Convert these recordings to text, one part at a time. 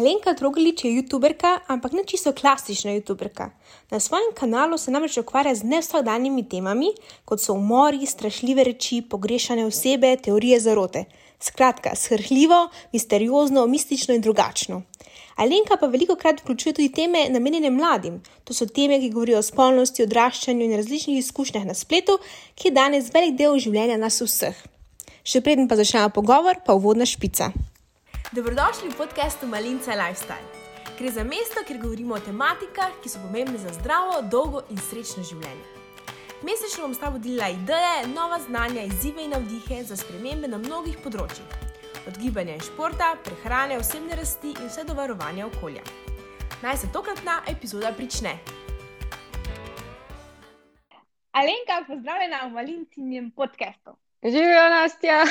Alenka Drogalič je youtuberka, ampak ne čisto klasična youtuberka. Na svojem kanalu se namreč ukvarja z nevsakdanjimi temami, kot so umori, strašljive reči, pogrešane osebe, teorije zarote. Skratka, srhljivo, misteriozno, mistično in drugačno. Alenka pa veliko krat vključuje tudi teme namenjene mladim. To so teme, ki govorijo o spolnosti, odraščanju in različnih izkušnjah na spletu, ki je danes velik del življenja nas vseh. Še preden pa začnemo pogovor, pa uvodna špica. Dobrodošli v podkastu Malinca Lifestyle. Gre za mesto, kjer govorimo o tematikah, ki so pomembne za zdravo, dolgo in srečno življenje. Mesečno bom s tabo delila ideje, nova znanja, izzive in navdihe za spremembe na mnogih področjih. Od gibanja in športa, prehrane, osebne rasti in vse do varovanja okolja. Naj se tokratna epizoda prične. Alenka, pozdravljena v Malincinem podkastu. Živijo, Nastja.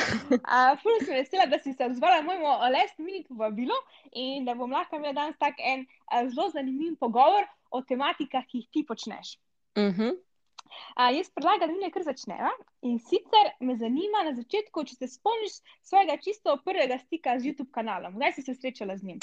Fulj sem vesela, da si se odzvala mojemu last minute povabilu in da bom lahko imela danes tak en a, zelo zanimiv pogovor o tematikah, ki jih ti počneš. Uh -huh. A, jaz predlagam, da kar začneva. In sicer me zanima na začetku, če se spomniš svojega čisto prvega stika z YouTube kanalom. Kdaj si se srečala z njim?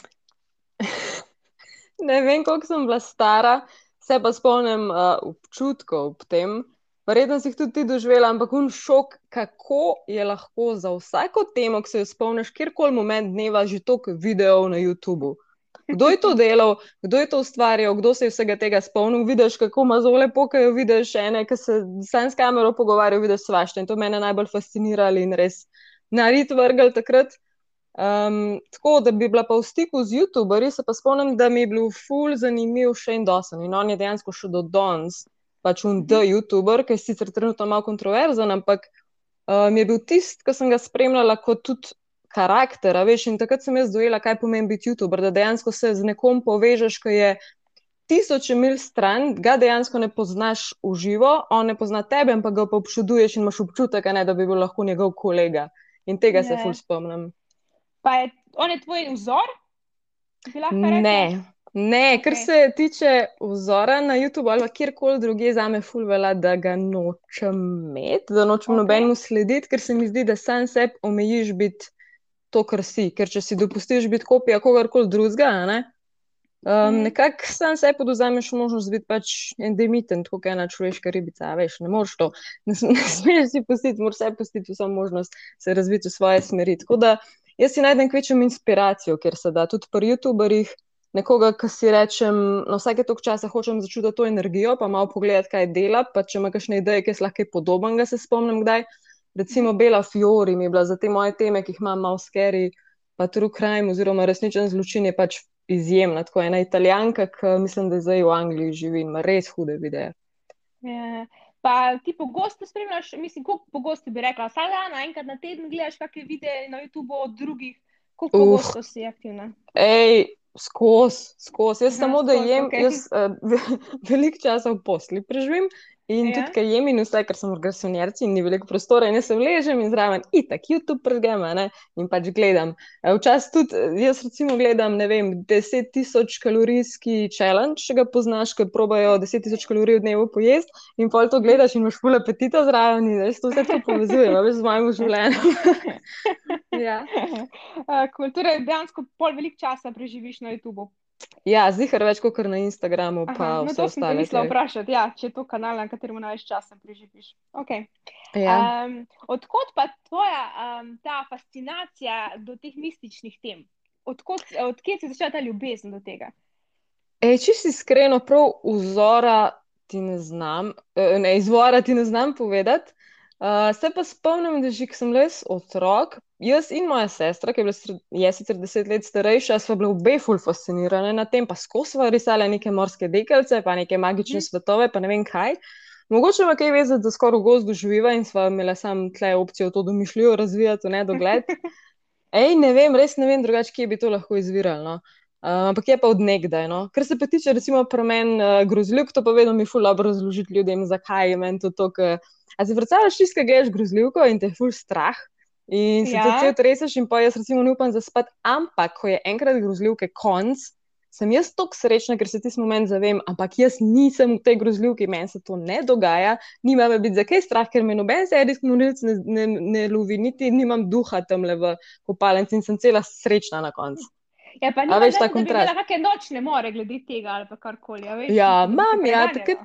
ne vem, koliko sem bila stara, se pa spomnim uh, občutkov ob tem. Verjetno si jih tudi ti doživela, ampak un šok, kako je lahko za vsako temo, ki se jo spomniš, kjerkoli moment dneva, že toliko videov na YouTubu. Kdo je to delal, kdo je to ustvarjal, kdo se je vsega tega spomnil, vidiš, kako ima zelo lepo, kaj jo vidiš, ene, ki se sam s kamero pogovarjajo, vidiš svašta in to mene najbolj fasciniralo in res narit vrgel takrat. Um, tako da bi bila pa v stiku z YouTuberji, se pa spomnim, da mi je bil ful zanimiv še in dosen in on je dejansko še do danes pač un D, YouTuber, ki je sicer trenutno malo kontroverzen, ampak uh, mi je bil tisti, ki sem ga spremljala kot tudi karakter. Veš, in takrat sem jaz dojela, kaj pomeni biti YouTuber, da dejansko se z nekom povežeš, ki je tisoče mil stran, ga dejansko ne poznaš v živo, on ne pozna tebe, ampak ga pa občuduješ in imaš občutek, ne, da bi bil lahko njegov kolega. In tega ne. se ful spomnim. Pa je on je tvoj vzor? Ne. Ne, kar okay. se tiče vzora na YouTubu ali kjerkoli drugje, za me fulvela, da ga nočem imeti, da nočem okay. nobenemu slediti, ker se mi zdi, da sam sebi omejiš biti to, kar si. Ker če si dopustiš biti kopija kogarkoli drugega, ne, um, mm. nekako sam sebi poduzameš možnost biti pač endemiten, kot ena človeška ribica. Veš, ne moreš to, ne, ne smeš si pustiti, moraš sebi pustiti vso možnost se razviti v svoje smeri. Tako da jaz si najdem kvečem inspiracijo, ker se da tudi pri YouTuberjih nekoga, ki si rečem, na no, vsake tok časa hočem začutiti to energijo, pa malo pogledati, kaj dela. Pa če ima kakšne ideje, ki so lahko podoben, ga se spomnim kdaj. Recimo Bela Fiori mi je bila za te moje teme, ki jih imam malo skeri, pa true crime oziroma resničen zločin je pač izjemna. Tako ena italijanka, ki mislim, da zdaj v Angliji živi in ima res hude videe. Yeah. Ja, pa ti pogosto spremljaš, mislim, kako pogosto bi rekla, vsak dan, enkrat na teden gledaš kakšne videe na YouTubu od drugih, kako pogosto si aktivna. Ej, Skozi, skozi. Jaz Aha, samo da jem, okay. jaz uh, veliko časa v posli preživim In ja. tudi, ker jem in vse, ker sem v garsonjerci in ni veliko prostora, in jaz se vležem in zraven, itak, YouTube pregema in pač gledam. E, včasih tudi jaz, recimo, gledam, ne vem, 10 tisoč kalorijski challenge, če ga poznaš, ki probajo 10 tisoč kalorij v dnevu pojesti in pol to gledaš in imaš fula apetita zraven in jaz to vse to povezujem, veš, z mojim življenjem. ja. uh, cool. Torej, dejansko pol velik časa preživiš na YouTubu. Ja, zihar več kot na Instagramu, pa Aha, no, vse ostalo. Mislim, vprašati, ja, če je to kanal, na katerem največ časa preživiš. Okay. Ja. Um, odkot pa tvoja um, ta fascinacija do teh mističnih tem? Odkot, odkje si začela ta ljubezen do tega? E, če si iskreno, prav vzora ti ne znam, e, ne, izvora ti ne znam povedati. Uh, se pa spomnim, da že sem res otrok, jaz in moja sestra, ki je bila je sicer deset let starejša, smo bili obe ful fascinirani na tem, pa skozi smo risali neke morske dekelce, pa neke magične mm. svetove, pa ne vem kaj. Mogoče ima kaj vezati, da skoraj v gozdu živiva in smo imeli samo tle opcijo to domišljijo razvijati v nedogled. Ej, ne vem, res ne vem drugače, kje bi to lahko izviralo. No? Uh, ampak je pa odnegdaj. No? Kar se pa tiče, recimo, premen uh, grozljivk, to pa vedno mi ful dobro razložiti ljudem, zakaj je meni to tako. A si predstavljaš, čisto greš grozljivko in te ful strah. In se ja. ti treseš, in pa jaz recimo ne upam zaspati. Ampak, ko je enkrat grozljivke konc, sem jaz tako srečna, ker se ti moment zavem, ampak jaz nisem v tej grozljivki, meni se to ne dogaja, nima me biti za kaj strah, ker me noben serijski morilc ne, ne, ne lovi, niti nimam duha tam le v kopalnici in sem cela srečna na koncu. Ja, pa veš, zdaj, ta kontrast. imela kakšne nočne more glede tega ali karkoli. a Veš, Ja, imam, ja, takrat,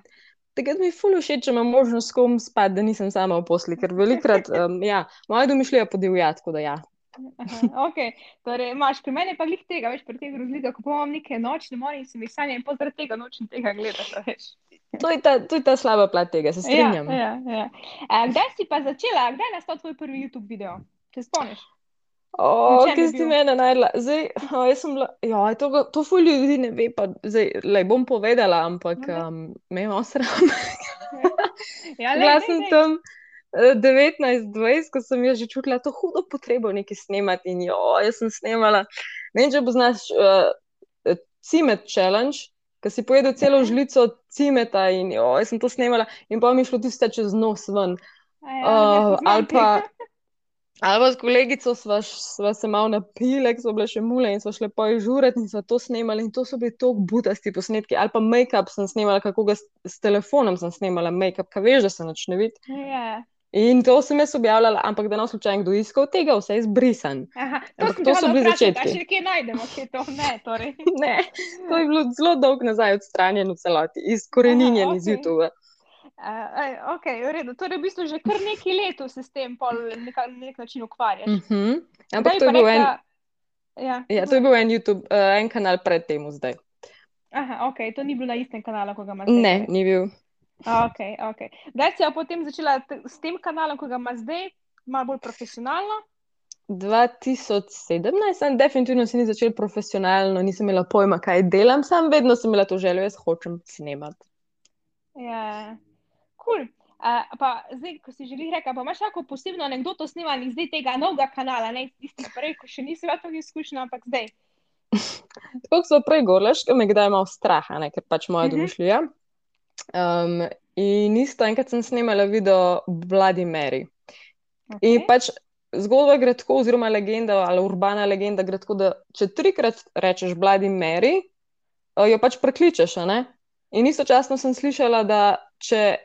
takrat mi je ful všeč, če imam možnost s kom spati, da nisem sama v posli, ker velikrat, um, ja, moja domišljija podivja, tako da ja. Aha, okay. torej, imaš, pri meni je pa glih tega, veš, pri teh razlikah, ko imam neke nočne more in se mi sanja in pozdrav tega nočem tega gledati, veš. To je ta, to je ta slaba plat tega, se Ja, strinjam. ja, ja. A, kdaj si pa začela, kdaj je nastal tvoj prvi YouTube video? Se spomniš? O, Na čem ki je si mene najdla. Zdaj, o, jaz sem bila, ja, to, to ful ljudi ne ve, pa zdaj, lej, bom povedala, ampak um, me je malo sram. Ja, Bila lej, sem dej, dej. tam eh, 19-20, ko sem jaz že čutila to hudo potrebo nekaj snemati in jo, jaz sem snemala. Ne vem, če poznaš uh, Cimet Challenge, ki si pojedel celo Mhm. žlico cimeta in jo, jaz sem to snemala in pa mi šlo tiste čez nos ven. Ja, Uh, ali pa, ali pa s kolegico sva, sva se malo napile, so bile še mule in sva šle po žurati in sva to snemali in to so bili tako butasti posnetki. Ali pa make-up sem snemala, kako ga s, s telefonom sem snemala make-up, kaj veš, da se nič ne vidi. Ja. In to sem jaz objavljala, ampak da ne slučajno kdo iskal tega, vse je zbrisan. Aha, to Ampak to so bili a začetki. še kje najdemo, kje to ne, torej. Ne, to je bilo zelo dolgo nazaj odstranjeno v celoti, izkoreninjen Aha, iz. YouTube. Uh, ok, v redu. Torej, v bistvu že kar nekaj let se s tem neka, na nek način ukvarjaš. Uh -huh. Kdaj Ampak to je bil en, Ja, ja, to je bil en YouTube, uh, en kanal pred tem zdaj. Aha, ok, to ni bilo na istem kanalu, ko ga imaš zdaj. Ne, ni bil. Ok, ok. Kdaj si pa potem začela s tem kanalom, ko ga imaš zdaj, malo bolj profesionalno? 2017, sem definitivno se ni začel profesionalno, nisem imela pojma, kaj delam, sam vedno sem imela to željo, jaz hočem snemati. Ja, kul. Cool. Uh, pa zdaj, ko si želi reči, pa imaš kako posebno anegdoto snemanja zdaj tega novega kanala, ne tistih prej, ko še nisi imel tako izkušnja, ampak zdaj. Tako so prej govorili, da me kdaj malo strah, ne, ker pač moja Mhm. domišljija. Um, in isto enkrat sem snemala video Bloody Mary. In Okay. pač zgodba gre tako, oziroma legenda ali urbana legenda gre tako, da če trikrat rečeš Bloody Mary, jo pač prekličeš. In istočasno sem slišala, da, če,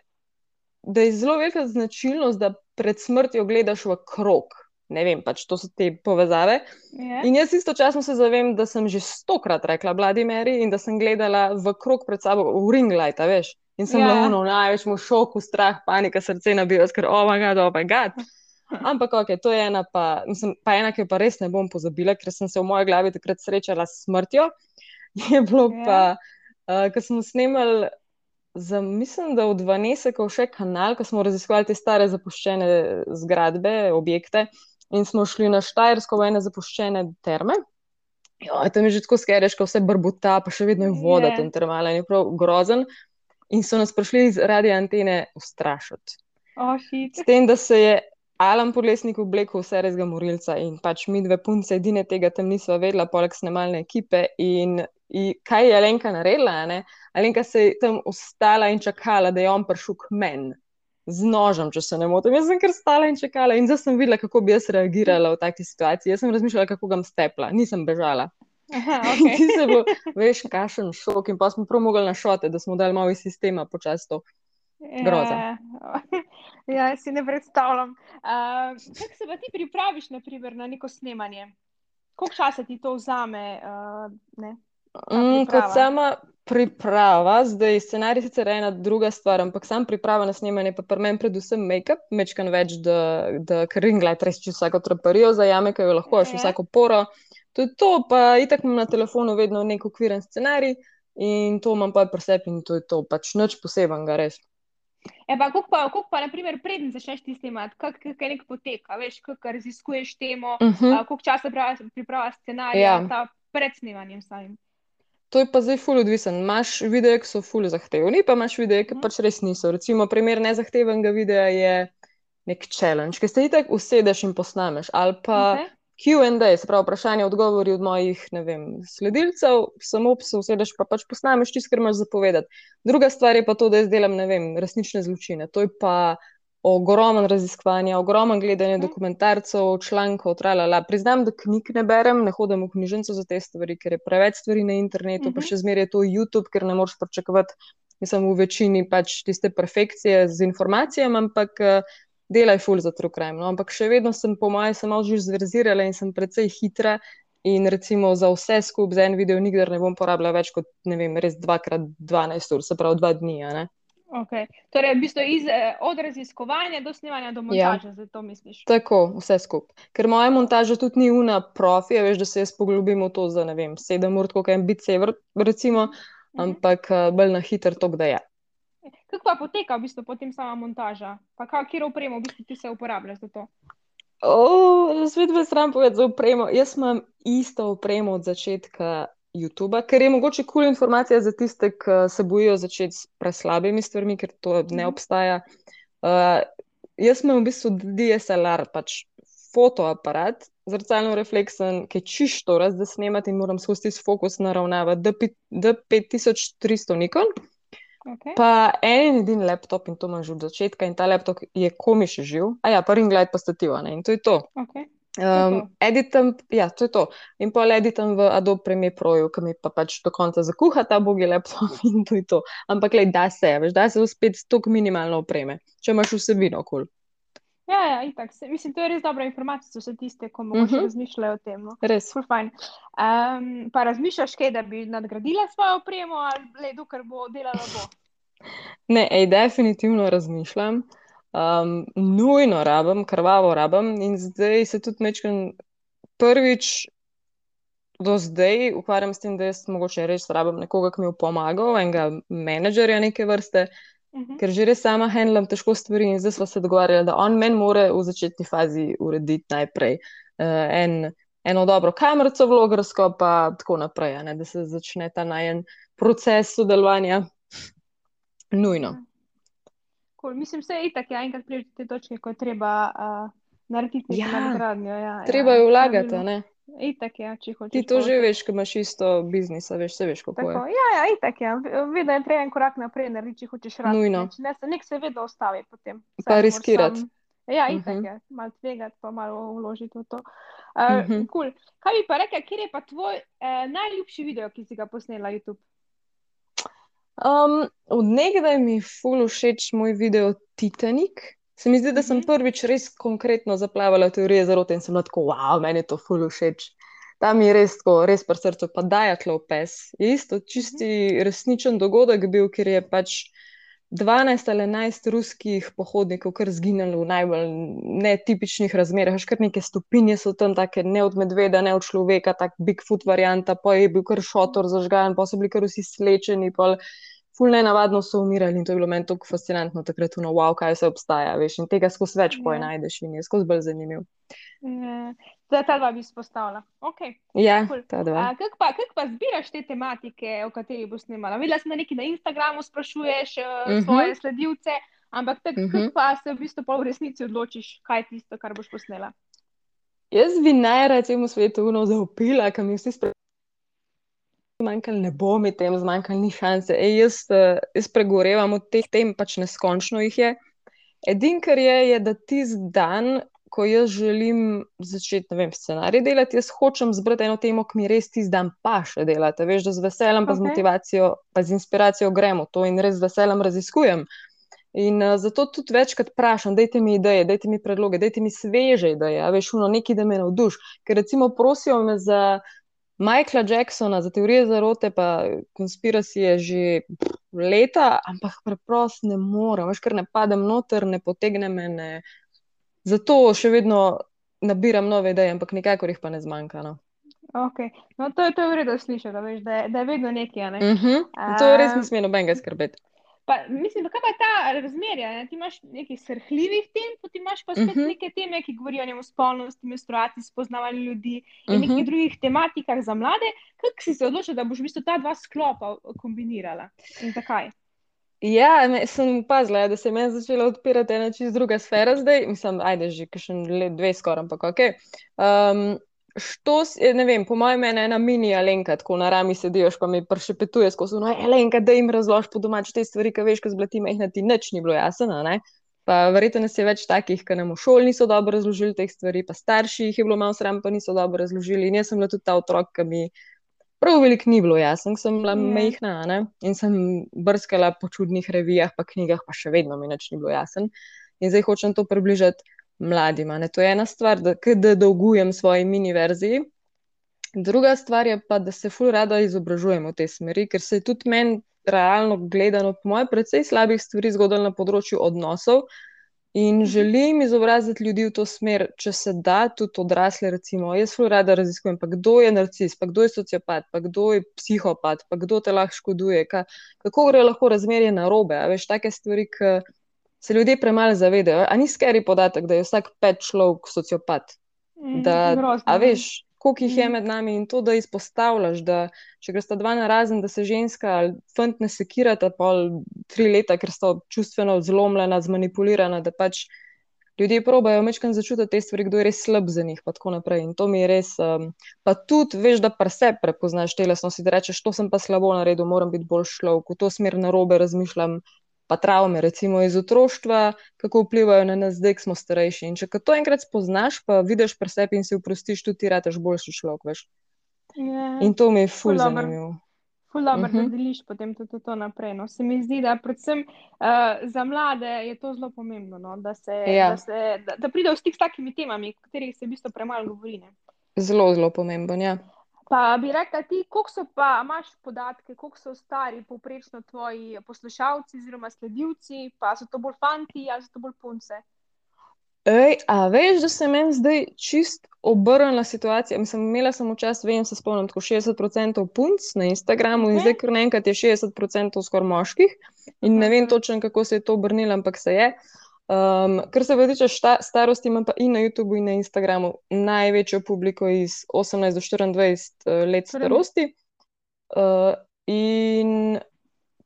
da je zelo velika značilnost, da pred smrtjo gledaš v krog. Ne vem, pač to so te povezave. Ja. In jaz istočasno se zavem, da sem že stokrat rekla Bloody Mary in da sem gledala v krog pred sabo, v ring light, veš. In sem Ja. bila v največjem šoku, strah, panika, srce nabija, ker oh, my God, oh, my God. Ampak, ok, to je ena, pa, mislim, pa ena, ki jo pa res ne bom pozabila, ker sem se v moji glavi takrat srečala s smrtjo. Je bilo Ja. pa, uh, ko smo snemali, za, mislim, da od Vanesekov še kanal, ko smo raziskovali te stare zapuščene zgradbe, objekte in smo šli na Štajersko v ene zapuščene terme. Jo, tam je že tako skereško, vse brbuta, pa še vedno je voda Je. tam termalna in je prav grozen. In so nas prišli iz radio antene ustrašiti. Oh, shit. S tem, da se je Alan Podlesnik oblekel vse resga morilca in pač mi dve punce edine tega tam nisva vedela, poleg snemalne ekipe. In, in kaj je Alenka naredila? Ne? Alenka se je tam ustala in čakala, da je on prišel k meni. Z nožem, če se ne motim. Jaz sem kar stala in čakala, in zdaj sem videla, kako bi jaz reagirala v taki situaciji. Jaz sem razmišljala, kako ga bom stepla, nisem bežala. Aha, okay. ti se bo, veš, kašen šok, in pa smo prav mogli na šote, da smo dali malo iz sistema počasto. groza. Ja, ja, si ne predstavljam. Uh, kako se pa ti pripraviš, naprimer, na neko snemanje? Koliko časa ti to vzame? Uh, ne? Mm, kot sama priprava, zdaj scenarij sicer je ena druga stvar, ampak sam priprava na snemanje pa pri meni predvsem make-up, mečkan več, da, da ker ring light res če vsako traparijo zajame, ki jo lahko, še Ja. vsako poro. Tudi to, pa itak imam na telefonu vedno nek okviren scenarij in to imam pa pri sebi in to je to, pač nič posebenega, res. E pa, koliko pa, koliko pa, naprimer, preden začneš ti snemati, kak, kak je nek potek, a veš, kako raziskuješ temo, Uh -huh. uh, koliko časa priprava- priprava scenarija, Ja. ta pred snemanjem samim. To je pa zdaj ful odvisen. Imaš videe, ki so ful zahtevni, pa imaš videe, ki Mhm. pač res niso. Recimo, primer nezahtevenega videa je nek challenge, ki se ti tako usedeš in posnameš. Ali pa Okay. Q&A, se pravi vprašanje, odgovori od mojih, vem, sledilcev, samo se usedeš pa pač posnameš tisto, kar imaš zapovedati. Druga stvar je pa to, da jaz delam, ne vem, resnične zločine. To je pa ogromen raziskovanja, ogromen gledanja Mhm. dokumentarcev, člankov, tralala. Priznam, da knjig ne berem, ne hodim v knjižnico za te stvari, ker je preveč stvari na internetu, pa Mhm. še zmeraj je to YouTube, ker ne moreš pričakovati, mislim, v večini pač tiste perfekcije z informacijami, ampak eh, delaj ful za true crime. No? Ampak še vedno sem, po mojem, se malo že zverzirala in sem precej hitra in recimo za vse skupaj za en video nikdar ne bom porabila več kot, ne vem, res dvakrat 12 ur, se pravi dva dni. Okay. Torej, v bistvu iz, eh, od raziskovanja do snemanja do montaže, ja. zato misliš? Tako, vse skupaj. Ker moja montaža tudi ni una profi, veš, da se jaz poglobim v to za, ne vem, sedem ur, kot je biti sever, recimo, mhm. ampak uh, bolj na hiter tok, da je. Kako pa poteka v bistvu potem sama montaža? Pa kjer opremo v bistvu ti se uporabljaš za to? Svet me sram povedati za opremo. Jaz imam isto opremo od začetka YouTube, ker je mogoče kul cool informacija za tiste, ki se bojijo začeti s preslabimi stvarmi, ker to ne mhm. obstaja. Uh, jaz imam v bistvu DSLR, pač fotoaparat, zrcalno refleksen, ki je čisto raz, da snemati in moram skozi fokus naravnavati, da 5300 Nikon. Okay. Pa en edini laptop in to imaš od začetka, in ta laptop je komiš živ, a ja, ring light pa stativa, ne? in to je to. Okay. Um, editam, ja, to je to. In pa editam v Adobe Premiere Pro, ki mi pa pač do konca zakuha ta bogi laptop in to je to. Ampak, le, da se, veš, da se uspet tako minimalno opreme, če imaš vsebino kul. Cool. Ja, ja, itak. Mislim, to je res dobra informacija za vse tiste, ki morda uh -huh. razmišljajo o tem. No. Res. Um, pa razmišljaš, kaj, da bi nadgradila svojo opremo ali le, dokler bo delala bo? Ne, ej, definitivno razmišljam um, nujno rabim, krvavo rabim. In zdaj se tudi mečem prvič do zdaj ukvarjam s tem, da jaz mogoče res rabim nekoga, ki mi bo pomagal, enega menedžerja neke vrste. Uhum. Ker že res sama handlam težko stvari, in zdaj smo se dogovarjali, da on meni more v začetni fazi urediti najprej uh, en, eno dobro kamerico, vlogersko, pa tako naprej, ne, da se začne ta najen proces sodelovanja. Nujno. Cool. Mislim, vse je tako, ja, enkrat pridete do te točke, ko je treba uh, narediti ja, nadgradnjo. Ja, ja. treba ja, je vlagati, ne? Itak, ja, če hočeš. Ti to že veš, ko imaš isto biznis, veš, se veš, kako tako, je. Ja, ja, itak, ja. Vedno je treba en korak naprej narediti, če hočeš razviti. Nujno. Ne, se nek se vedno ostavi potem. Pa riskirati. Ja, itak, uh mhm. -huh. ja. malo tvegati, pa malo vložiti v to. Uh, uh -huh. cool. Kaj bi pa rekel, kje je pa tvoj uh, najljubši video, ki si ga posnela na YouTube? Um, od nekdaj mi je ful všeč moj video Titanic. Se mi zdi, da sem mhm. prvič res konkretno zaplavala v teorije zarote in sem bila tako, wow, meni je to ful všeč. Tam je res tako, res pri srcu, pa daja klopes. Je isto čisti mhm. resničen dogodek bil, ker je pač 12 ali 11 ruskih pohodnikov kar zginilo v najbolj netipičnih razmerah. Še kar neke stopinje so tam, take ne od medveda, ne od človeka, tak Bigfoot varianta, pa je bil kar šotor zažgan, pa so bili kar vsi slečeni. Pol ful ne navadno so umirali in to je bilo meni tako fascinantno, takrat no, wow, kaj se obstaja, veš, in tega skozi več poje ja. najdeš in je skozi bolj zanimiv. Ja. Zdaj ta dva bi izpostavila. Okay. Ja, cool. ta dva. Kako pa, kak pa zbiraš te tematike, o katerih boš snimala? Videla sem, da nekaj na Instagramu sprašuješ uh, uh -huh. svoje sledilce, ampak tako uh -huh. pa se v bistvu pa v resnici odločiš, kaj je tisto, kar boš posnela. Jaz bi najraje temu svetu uno zaupila, kam jih vsi sprašujejo zmanjkalo, ne bo mi tem zmanjkalo, ni šanse. Ej, jaz, eh, jaz pregorevam od teh tem, pač neskončno jih je. Edino, kar je, je, da tisti dan, ko jaz želim začeti vem, scenarij delati, jaz hočem zbrati eno temo, ki mi res tisti dan pa še delate. Veš, da z veseljem, pa okay. z motivacijo, pa z inspiracijo gremo to in res z veseljem raziskujem. In uh, zato tudi večkrat vprašam, dajte mi ideje, dajte mi predloge, dajte mi sveže ideje, veš, uno, nekaj, da me navduš. Ker recimo prosijo me za Michaela Jacksona za teorije zarote, pa konspiracije že leta, ampak preprosto ne morem, veš, ker ne padem noter, ne potegne me. Ne. Zato še vedno nabiram nove ideje, ampak nikakor jih pa ne zmanjka. No. Okay. No, to, to je vredno slišati, da, da, da je vedno nekaj. Ne? Uh -huh. To res ne sme nobenega skrbeti. Pa, mislim, da je ta razmerja. Ne? Ti imaš nekaj srhljivih tem, potem imaš pa spet uh mhm. -huh. neke teme, ki govorijo o spolnosti, menstruaciji, spoznavanju ljudi in uh -huh. nekih mhm. drugih tematikah za mlade. Kako si se odločil, da boš v bistvu ta dva sklopa kombinirala in zakaj? Ja, me, sem opazila, ja, da se je meni začela odpirati ena čisto druga sfera zdaj. Mislim, ajde, že še dve skoraj, ampak ok. Um, štos, ne vem, po mojem mnenju, ena mini alenka, tako na rami sediš, pa mi pršepetuje skozi no, alenka, da jim razložiš po domač te stvari, ki veš, ko zblati mehna ti nič ni bilo jasno. Pa verjetno nas je več takih, ki nam v šoli niso dobro razložili teh stvari, pa starši jih je bilo malo sram, pa niso dobro razložili. In jaz sem bila tudi ta otrok, ki mi prav veliko ni bilo jasno, sem bila yeah. Ja. mehna ne? in sem brskala po čudnih revijah, pa knjigah, pa še vedno mi nič ni bilo jasno. In zdaj hočem to približati mladima. Ne? To je ena stvar, da, da dolgujem svoji mini verziji. Druga stvar je pa, da se ful rada izobražujemo v tej smeri, ker se je tudi meni realno gledano, po mojem, precej slabih stvari zgodilo na področju odnosov. In želim izobraziti ljudi v to smer, če se da, tudi odrasle. Recimo. Jaz zelo rada raziskujem, pa kdo je narcis, pa kdo je sociopat, pa kdo je psihopat, pa kdo te lahko škoduje, ka, kako gre lahko razmerje na robe. Veš, take stvari, ki se ljudje premalo zavedajo. A ni skeri podatek, da je vsak pet človek sociopat? Mm, Da, grozno, a veš, koliko jih je Mhm. med nami in to, da izpostavljaš, da če gresta dva na razen, da se ženska ali fant ne sekirata pol tri leta, ker sta čustveno zlomljena, zmanipulirana, da pač ljudje probajo mečkam začutiti te stvari, kdo je res slab za njih, pa tako naprej. In to mi je res, um, pa tudi veš, da pa se prepoznaš telesnosti, da rečeš, to sem pa slabo naredil, moram biti bolj človek, v to smer narobe razmišljam. Pa travme, recimo iz otroštva, kako vplivajo na nas, zdaj, ko smo starejši. In če to enkrat spoznaš, pa vidiš pri sebi in si oprostiš, tudi ti rataš boljši človek. Veš. Ja. In to mi je ful zanimivo. Ful dobro, Mhm. da deliš potem tudi to naprej. No. Se mi zdi, da predvsem uh, za mlade je to zelo pomembno, no, da, se, Ja. da, se, da, da pridejo v stik s takimi temami, o katerih se v bistvu premalo govori. Ne. Zelo, zelo pomemben. Ja. Pa bi rekla ti, koliko so pa, imaš podatke, koliko so stari povprečno tvoji poslušalci oziroma sledilci, pa so to bolj fanti ali so to bolj punce? Ej, a veš, da se meni zdaj čist obrnila situacija. Mislim, imela sem včasih, vem, se spomnim, tako 60% punc na Instagramu in Ok. zdaj kar naenkrat je 60% skoraj moških. In ne vem Mhm. točno, kako se je to obrnilo, ampak se je. Um, kar se pa tiče šta, starosti, imam pa in na YouTubu, in na Instagramu največjo publiko iz 18 do 24 uh, let starosti. Uh, in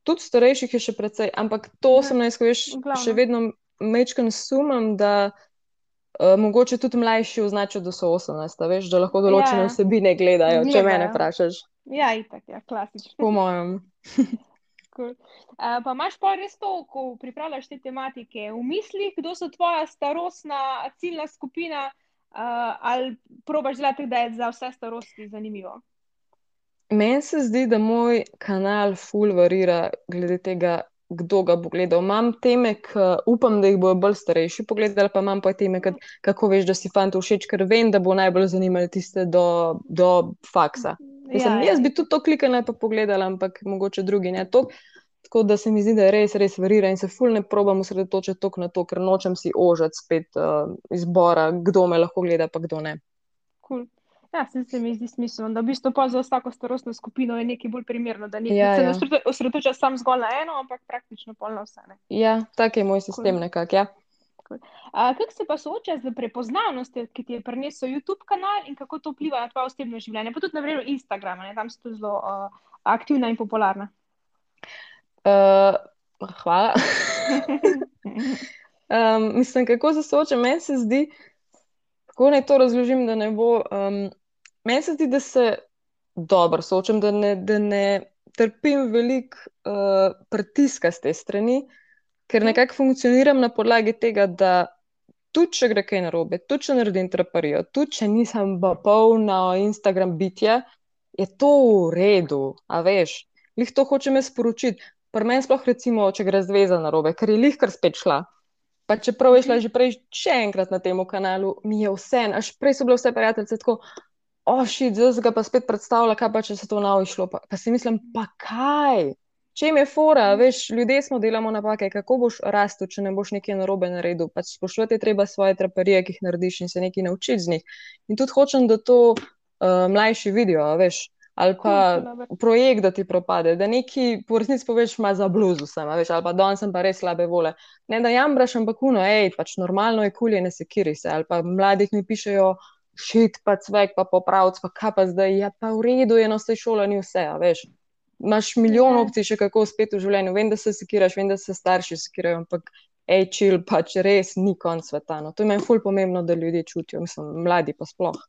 tudi starejših je še precej, ampak to Ja, 18, ko veš, še vedno mečkam sumam, da uh, mogoče tudi mlajši označijo, da so 18, a veš, da lahko določene Ja. vsebine gledajo, če mene Gledajo. vprašaš, Ja, itak, ja, klasično. po mojem. Cool. Uh, pa imaš pa res to, ko pripravljaš te tematike, v mislih, kdo so tvoja starostna ciljna skupina, uh, ali probaš delati, da je za vse starosti zanimivo? Meni se zdi, da moj kanal ful varira glede tega, kdo ga bo gledal. Imam teme, ki upam, da jih bojo bolj starejši pogledali, pa imam pa teme, kot kako veš, da si fantu všeč, ker vem, da bo najbolj zanimalo tiste do, do faksa. Mislim, Ja, jaz ja. bi tudi to klikala pa pogledala, ampak mogoče drugi ne. To, tako da se mi zdi, da res, res varira in se ful ne probam osredotočiti toliko na to, ker nočem si ožati spet uh, izbora, kdo me lahko gleda, pa kdo ne. Cool. Ja, se, se mi zdi smiselno, da v bistvu pa za vsako starostno skupino je nekaj bolj primerno, da nekaj, Ja, se ja. ne osredo- osredotočaš sam zgolj na eno, ampak praktično pol na vse. Ne? Ja, tak je moj sistem nekako. Ja. A, Kako se pa soočaš z prepoznavnostjo, ki ti je prinesel YouTube kanal in kako to vpliva na tvoje osebno življenje, pa tudi na primer Instagram, ne? tam si tudi zelo uh, aktivna in popularna. Uh, hvala. Um, mislim, kako se soočam, meni se zdi, kako naj to razložim, da ne bo. Um, meni se zdi, da se dobro soočam, da ne, da ne trpim veliko uh, pritiska z te strani, ker Mhm. nekako funkcioniram na podlagi tega, da tudi če gre kaj narobe, tudi če naredim traparijo, tudi če nisem pa polna Instagram bitja, je to v redu, a veš. Lih to hočem jaz sporočiti. Pri meni sploh recimo, če gre zveza narobe, ker je lih kar spet šla. Pa čeprav je šla že prej še enkrat na tem kanalu, mi je vse, až prej so bile vse prijateljice tako, ošit, zdaj se ga pa spet predstavlja, kaj pa če se to nav išlo. Pa, pa si mislim, pa kaj? Čem je fora, veš, ljudje smo delamo napake, kako boš rastel, če ne boš nekaj narobe naredil. Pač spoštovati je treba svoje traparije, ki jih narediš in se nekaj naučiti z njih. In tudi hočem, da to uh, mlajši vidijo, veš, ali pa projekt, da ti propade, da neki po resnici poveš, ima za bluzu sem, veš, ali pa danes sem pa res slabe vole. Ne da jambraš, ampak uno, hej, pač normalno je kulje, ne sekiri se, ali pa mladih mi pišejo, šit, pa cvek, pa popravc, pa kaj pa zdaj, ja pa v redu no sej šola ni vse, veš. Imaš milijon Ja. opcij še kako uspeti v življenju, vem, da se sekiraš, vem, da se starši sekirajo, ampak hej, čil, pač res ni konc sveta. No. To je meni ful pomembno, da ljudje čutijo, mislim, mladi pa sploh.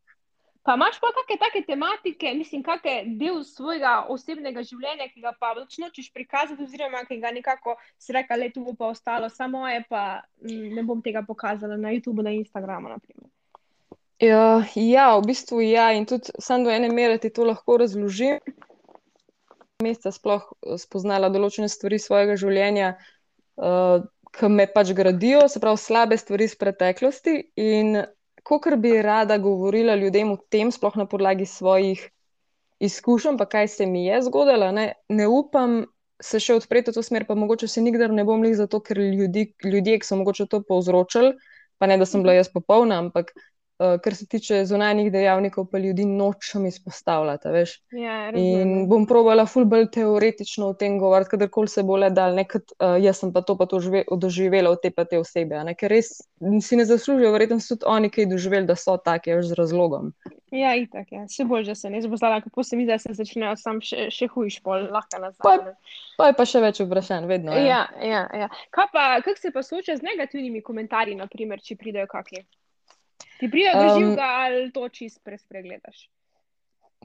Pa imaš pa kakšne take tematike, mislim, kakšen del svojega osebnega življenja, ki ga pa pač nočeš prikazati, oziroma ki ga nekako si rekel, da tu bo pa ostalo samo moje, pa mm, ne bom tega pokazala na YouTubu, na Instagramu. naprimer. Ja, ja, v bistvu ja, in tudi sam do ene mere ti to lahko razložim. Meseca sploh eh, spoznala določene stvari svojega življenja, uh, ki me pač gradijo, se pravi slabe stvari iz preteklosti. In kot bi rada govorila ljudem o tem, sploh na podlagi svojih izkušenj, pa kaj se mi je zgodilo, ne, ne upam se še odpreti v to smer, pa mogoče se nikdar ne bom lih zato, ker ljudi, ljudje, ki so mogoče to povzročili, pa ne da sem bila jaz popolna, ampak uh, kar se tiče zunanjih dejavnikov, pa ljudi nočem izpostavljati. Ja, in bom provala ful bolj teoretično o tem govoriti, kadarkoli se bo le dal, nekaj uh, jaz sem pa to pa to doživela od te pa te osebe. Ne? Ker res si ne zaslužijo, verjetno so tudi oni, ki doživeli, da so taki, z razlogom. Ja, itak, ja. Še bolj, že se ne zbostala, kako se mi da se začnejo sam še, še hujš, pol lahko nazaj. Pa je pa še več vprašanj, vedno. Ja, ja, ja. Kaj pa, kako se pa sooča z negativnimi komentarji, naprimer, če pridejo kakšni? Ti pride do živega um, ali to čist prespregledaš?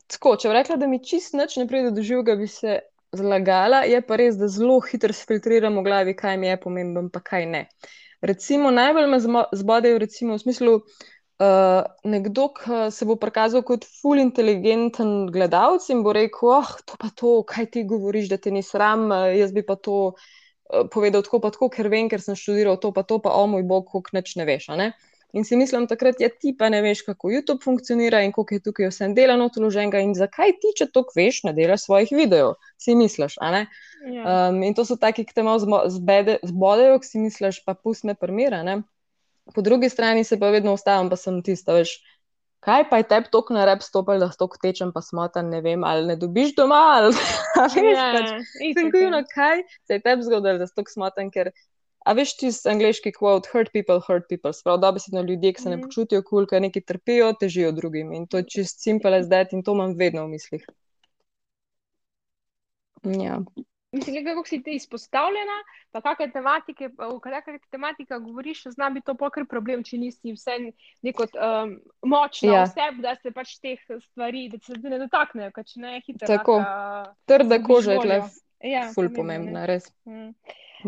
Tako, če bi rekla, da mi čist nič ne pride do živega, bi se zlagala, je pa res, da zelo hitro filtriramo v glavi, kaj mi je pomembno, pa kaj ne. Recimo, najbolj me zbodejo, recimo, v smislu, uh, nekdo, ki se bo prikazal kot ful inteligenten gledalec in bo rekel: Oh, to pa to, kaj ti govoriš, da te ni sram, uh, jaz bi pa to uh, povedal tako, pa tako, ker vem, ker sem študiral to, pa to, pa o moj bog, kako neč ne veš. Ne? In si mislim, takrat je ti pa ne veš, kako YouTube funkcionira in koliko je tukaj vsem delano odloženega in zakaj ti, če to veš, ne delaš svojih videojev. Si misliš, ne? Ja. Um, in to so taki, ki te malo zbodejo, ki si misliš, pa pustne primere. Po drugi strani se pa vedno ustavim, pa sem tista, veš. Kaj pa je tebi tako na rep stopil, da stok tečem, pa smotan, ne vem, ali ne dobiš doma, ali ne veš, ja, pač, kaj se je tebi zgodilo, da stok smotan, ker A veš ti z angliški quote, hurt people, hurt people, sprav dobesedno ljudje, ki se ne mhm. počutijo kul, cool, ker neki trpijo, težijo drugim. In to je čist simple as that in to imam vedno v mislih. Ja. Mislim, kako si ti izpostavljena, pa kakšne tematike, v kakšne tematike govoriš, zna biti to pokr problem, če nisi vse neko um, močno ja. oseb, da se pač teh stvari, da se ne dotaknejo, ker če ne je hitro. Tako, trda koža je tleh, ja, ful pomembna, res. Mm.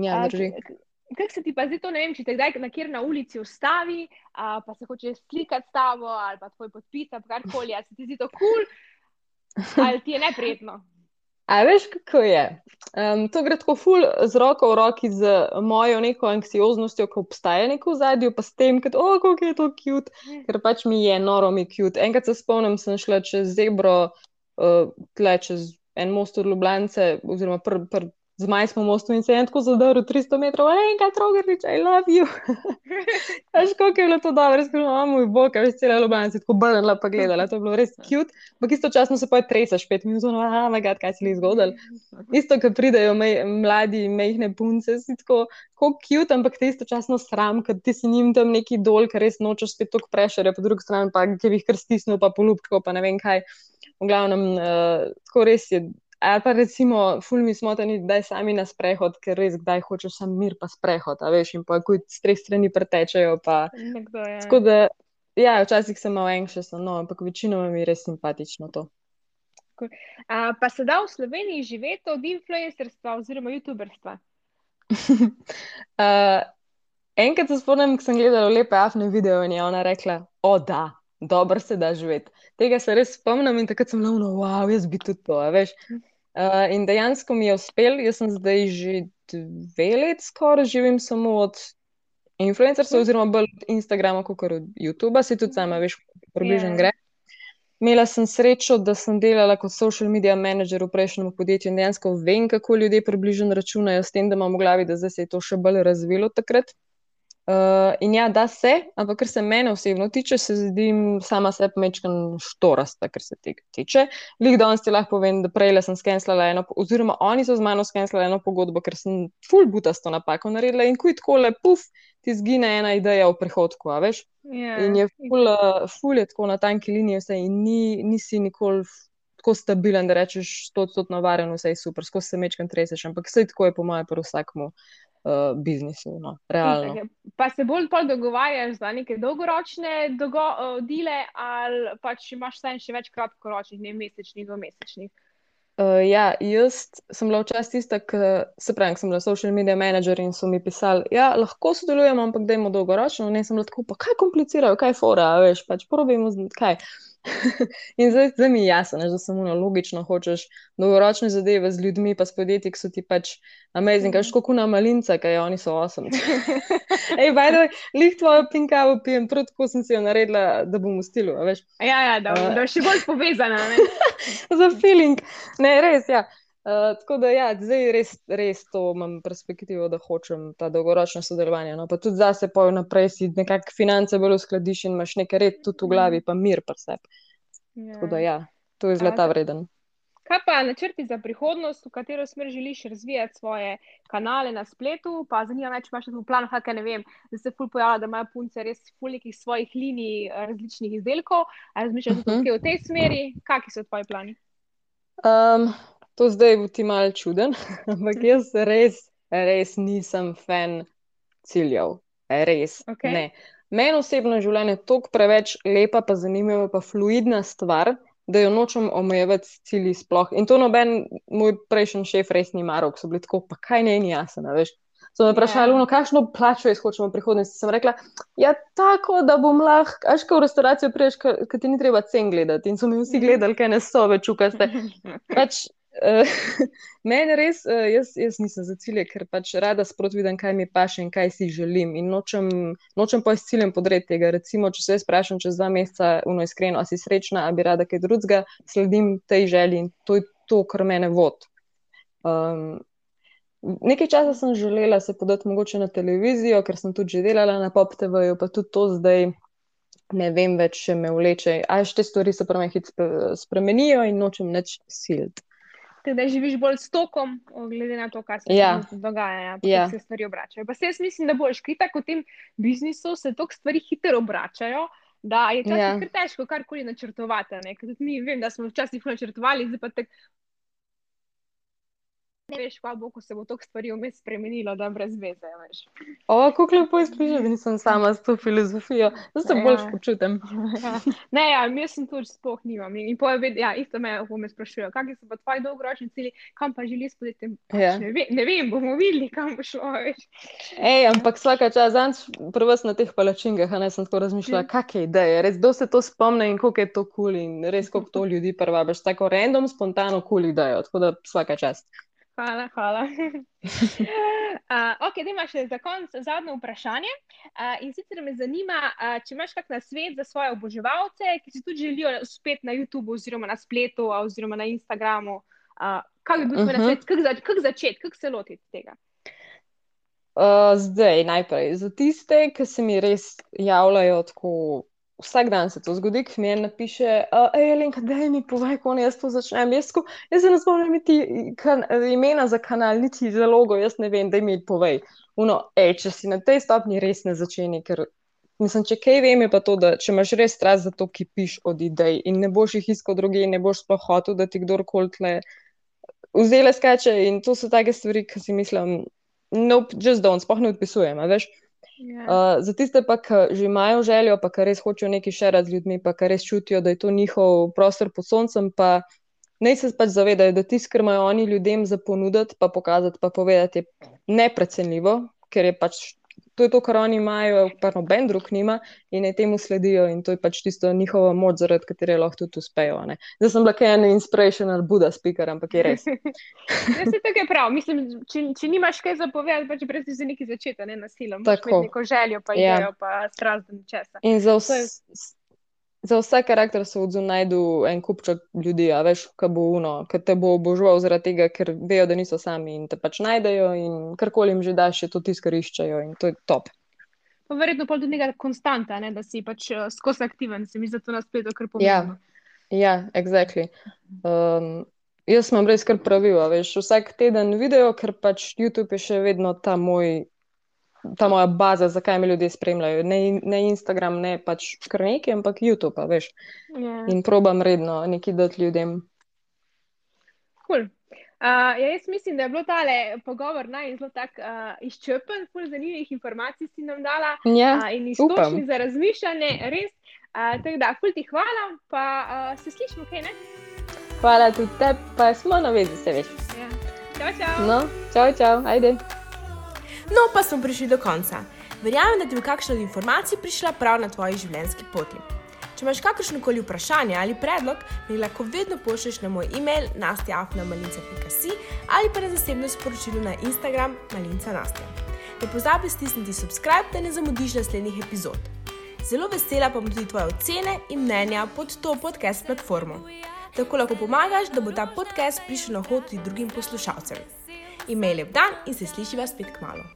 Ja, drži. A, Kaj se ti pa zdi, to ne vem, če te kdaj na kjer na ulici ustavi, a, pa se hoče slikati s tabo ali pa tvoj podpis, ali karkoli, ali se ti zdi to kul, cool, ali ti je neprijetno. A veš, kako je? Um, to gre tako ful z roko v roki z mojo neko anksioznostjo, ko obstaja neko v zadju, pa s tem, da oh, je to cute, ker pač mi je noro mi cute. Enkrat se spomnim, sem šla čez zebro, uh, tle čez en most od Ljubljance, oziroma pr, pr, z majskim mostom in se je tako zadrl 300 metrov, ej, kaj trogernič, I love you. Veš, kako je bilo to dobro, res smo, moj bog, veš, cela Ljubljana si tako brnila pa gledala, to je bilo res cute, ampak istočasno se pa je tresaš pet minut, no, ah, moj bog, kaj si li zgodil. Isto, ko pridejo mej, mladi, mehne punce, si tako, tako cute, ampak te istočasno sram, ker ti si njim tam neki dol, ker res nočeš spet tok prešere, po drugi strani pa, ki bi jih kar stisnil, pa polupko, pa ne vem kaj. V glavnem, uh, tako res je Ali pa recimo, ful mi smo tam, da je sami na sprehod, ker res kdaj hočeš sam mir, pa sprehod, veš, in pa kuj s treh strani pretečajo. Pa... Tako da, ja, včasih sem malo anxious, no, ampak večinoma mi je res simpatično to. A, pa se da v Sloveniji živeti od influencerstva oziroma youtuberstva? uh, enkrat se spomnim, ko sem gledala lepe afne video in je ona rekla, o da, dobro se da živeti. Tega se res spomnim in takrat sem bila, wow, jaz bi tudi to, veš. Uh, in dejansko mi je uspel, jaz sem zdaj že dve leti skoraj živim samo od influencerstva, oziroma bolj od Instagrama, kot od YouTuba, si tudi sama, veš, približno yeah. gre. Imela sem srečo, da sem delala kot social media manager v prejšnjem podjetju in dejansko vem, kako ljudje približno računajo, s tem, da imam v glavi, da zdaj se je to še bolj razvilo takrat. Uh, in ja, da se, ampak kar se mene osebno tiče, se zdi sama sebi mečkan štorasta, kar se tega tiče. Lik danes ti lahko povem, da prej sem skenslala eno, oziroma oni so z mano skenslali eno pogodbo, ker sem full butasto napako naredila in kuj tako le, puf, ti zgine ena ideja v prihodku, a veš. Yeah. Ja, in je full, uh, full je tako na tanki liniji vse in ni, nisi nikoli. Tako stabilen, da rečeš, da je to navaren, vse je super, skozi se mečkam treseš, ampak vse tako je, po mojem, pri vsakmu uh, biznisu, no, realno. Pa se bolj dogovarjaš za neke dolgoročne dogo dele, ali pač imaš še več kratkoročnih, ne mesečnih, dvomesečnih. Uh, ja, jaz sem bila včasih tista, ki se pravi, sem bila social media manager in so mi pisali, da ja, lahko sodelujemo, ampak da imamo dolgoročno. Ne, sem bila tako, pa kaj komplicirajo, kaj fora, veš, pač probujemo, kaj. In zdaj, zdaj mi je jasno, da samo logično hočeš dolgoročne zadeve z ljudmi, pa s podjetji, ki so ti pač amazing, kaj škoku na malinca, kaj oni so osem. Ej, bajdo, lih tvojo pinkavo pijem, prav tako sem si jo naredila, da bom v stilu, veš. Ja, ja, da, uh, da še bolj povezana? Za feeling. Ne, res, ja. Uh, tako da, ja, zdaj res, res to imam perspektivo, da hočem ta dolgoročno sodelovanje. No? Pa tudi zdaj se pojo naprej, si nekako finance bolj uskladiš in imaš nekaj red tudi v glavi, pa mir pa se. Ja. Tako da, ja, to je zlata vreden. Kaj pa načrti za prihodnost, v katero smer želiš razvijati svoje kanale na spletu? Pa zanima me, če imaš v planu, kaj ne vem, da se ful pojavlja, da imajo punce res ful nekih svojih linij različnih izdelkov. Razmišljaš uh -huh. tudi v tej smeri? Kakšni so tvoji plani? Um, to zdaj bo ti mal čuden, ampak jaz res, res nisem fan ciljev. Res. Okay. Meni osebno je življenje tako preveč lepa, pa zanimiva, pa fluidna stvar, da jo nočem omejevati s cilji sploh. In to noben moj prejšnji šef res ni maral, so bili tako, pa kaj ne je jasno, veš. So me vprašali, yeah. Ja. kakšno plačo jaz hočem v prihodnosti. Sem rekla, ja, tako da bom lahko, až ko v restavracijo priješ, ker ti ni treba cen gledati. In so mi vsi gledali, kaj ne so več, kaj ste. Pač, Mene res, uh, jaz, jaz nisem za cilje, ker pač rada sproti vidim, kaj mi paše in kaj si želim. In nočem, nočem pa s ciljem podreti tega. Recimo, če se jaz vprašam čez dva meseca, uno iskreno, a si srečna, a bi rada kaj drugega, sledim tej želji in to je to, kar mene vod. Um, nekaj časa sem želela se podati mogoče na televizijo, ker sem tudi že delala na Pop TV-ju, pa tudi to zdaj. Ne vem več, če me vleče. Aj, te stvari se pravi, hitro spremenijo in nočem več siliti. Teda živiš bolj s tokom, glede na to, kar se ja. dogaja, ja, ja. se stvari obračajo. Pa se jaz mislim, da boš kaj tako v tem biznisu, se toliko stvari hitro obračajo, da je čas ja. kar težko karkoli načrtovati. Ker tudi mi vem, da smo včasih načrtovali, zdaj pa tako ne veš, kaj bo, ko se bo to stvari vmes spremenilo, da brez veze. O, kako lepo izkušnja, da nisem sama s to filozofijo, da se ja. bolj počutim. ja. Ne, ja, mi sem tudi spoh nimam. In pove, ja, isto me, me sprašujejo, kakšni so pa tvoji dolgoročni cilji, kam pa želiš spoditi. Pač ja. Ne, ve, ne vem, bomo videli, kam bo šlo. Ej, ampak vsaka čas, zanj prvo na teh palačingah, ne sem tako razmišljala, ja. kakšne ideje, res do se to spomne in koliko je to kul cool in res koliko to ljudi prva, veš, tako random, spontano kul cool idejo, tako da vsaka čast. Hvala, hvala. uh, ok, da imaš za konec zadnje vprašanje. Uh, in sicer me zanima, uh, če imaš kakšen svet za svoje oboževalce, ki si tudi želijo spet na YouTubu, oziroma na spletu, oziroma na Instagramu. Uh, kaj bi bil tvoj uh -huh. svet, kako zač začeti, kako se lotiti tega? Uh, zdaj, najprej za tiste, ki se mi res javljajo tako vsak dan se to zgodi, ki mi je napiše, Elenka, da mi povej, kako jaz to začnem. Jaz, ko, jaz se ne spomnim niti kan, imena za kanal, niti za logo, jaz ne vem, da mi povej. Uno, ej, če si na tej stopni res ne začeni, ker mislim, če kaj vem, je pa to, da če imaš res strast za to, ki piš od idej in ne boš jih iskal druge, ne boš sploh hotel, da ti kdorkoli tle vzele skače in to so take stvari, ki si mislim, nope, just don't, sploh ne odpisujem, veš. Yeah. Ja. Uh, za tiste, pa, ki že imajo željo, pa ki res hočejo nekaj še rad z ljudmi, pa ki res čutijo, da je to njihov prostor pod soncem, pa naj se pač zavedajo, da tisto, kar imajo oni ljudem za ponuditi, pa pokazati, pa povedati, je neprecenljivo, ker je pač to, je to kar oni imajo, pa noben drug nima in ne temu sledijo. In to je pač tisto njihova moč, zaradi katere lahko tudi uspejo. Ne. Zdaj sem bila kaj en inspirational Buddha speaker, ampak je res. Jaz se tako prav. Mislim, če, če nimaš kaj zapovedati, pač brez za neki začetek, ne nasilom. Tako. Neko željo, pa ja. idejo, pa strast do nečesa. In za vse za vsak karakter se odzum najdu en kupček ljudi, a veš, ki bo uno, ki te bo obožoval zaradi tega, ker vejo, da niso sami in te pač najdejo in karkoli jim že daš, je to tiskariščajo in to je top. Pa verjetno pa tudi nekaj konstanta, ne, da si pač uh, skozi aktiven, se mi zdi, da to nas spet kar pomeni. Ja, ja, exactly. Um, jaz sem res kar pravil, veš, vsak teden video, ker pač YouTube je še vedno ta moj ta moja baza, zakaj me ljudje spremljajo. Ne, ne Instagram, ne pač kar nekaj, ampak YouTube, veš. Yeah. Ja. In probam redno nekaj dati ljudem. Cool. Uh, ja, jaz mislim, da je bilo tale pogovor naj zelo tak uh, izčrpen, zelo zanimivih informacij si nam dala ja, uh, in izkušnji za razmišljanje, res. Uh, tako da, ful ti hvala, pa uh, se slišimo, kaj ne? Hvala tudi tebi, pa smo na vezi, se veš. Ja. Čau, čau. No, čau, čau, ajde. No, pa smo prišli do konca. Verjamem, da ti bo kakšna od informacij prišla prav na tvoji življenjski poti. Če imaš kakršno koli vprašanje ali predlog, mi lahko vedno pošlješ na moj e-mail nastjafnamalinca.si ali pa na zasebno sporočilo na Instagram malinca nastja. Ne pozabi stisniti subscribe, da ne zamudiš naslednjih epizod. Zelo vesela pa bom tudi tvoje ocene in mnenja pod to podcast platformo. Tako lahko pomagaš, da bo ta podcast prišel na hod tudi drugim poslušalcem. Imej lep dan in se slišiva spet k malu.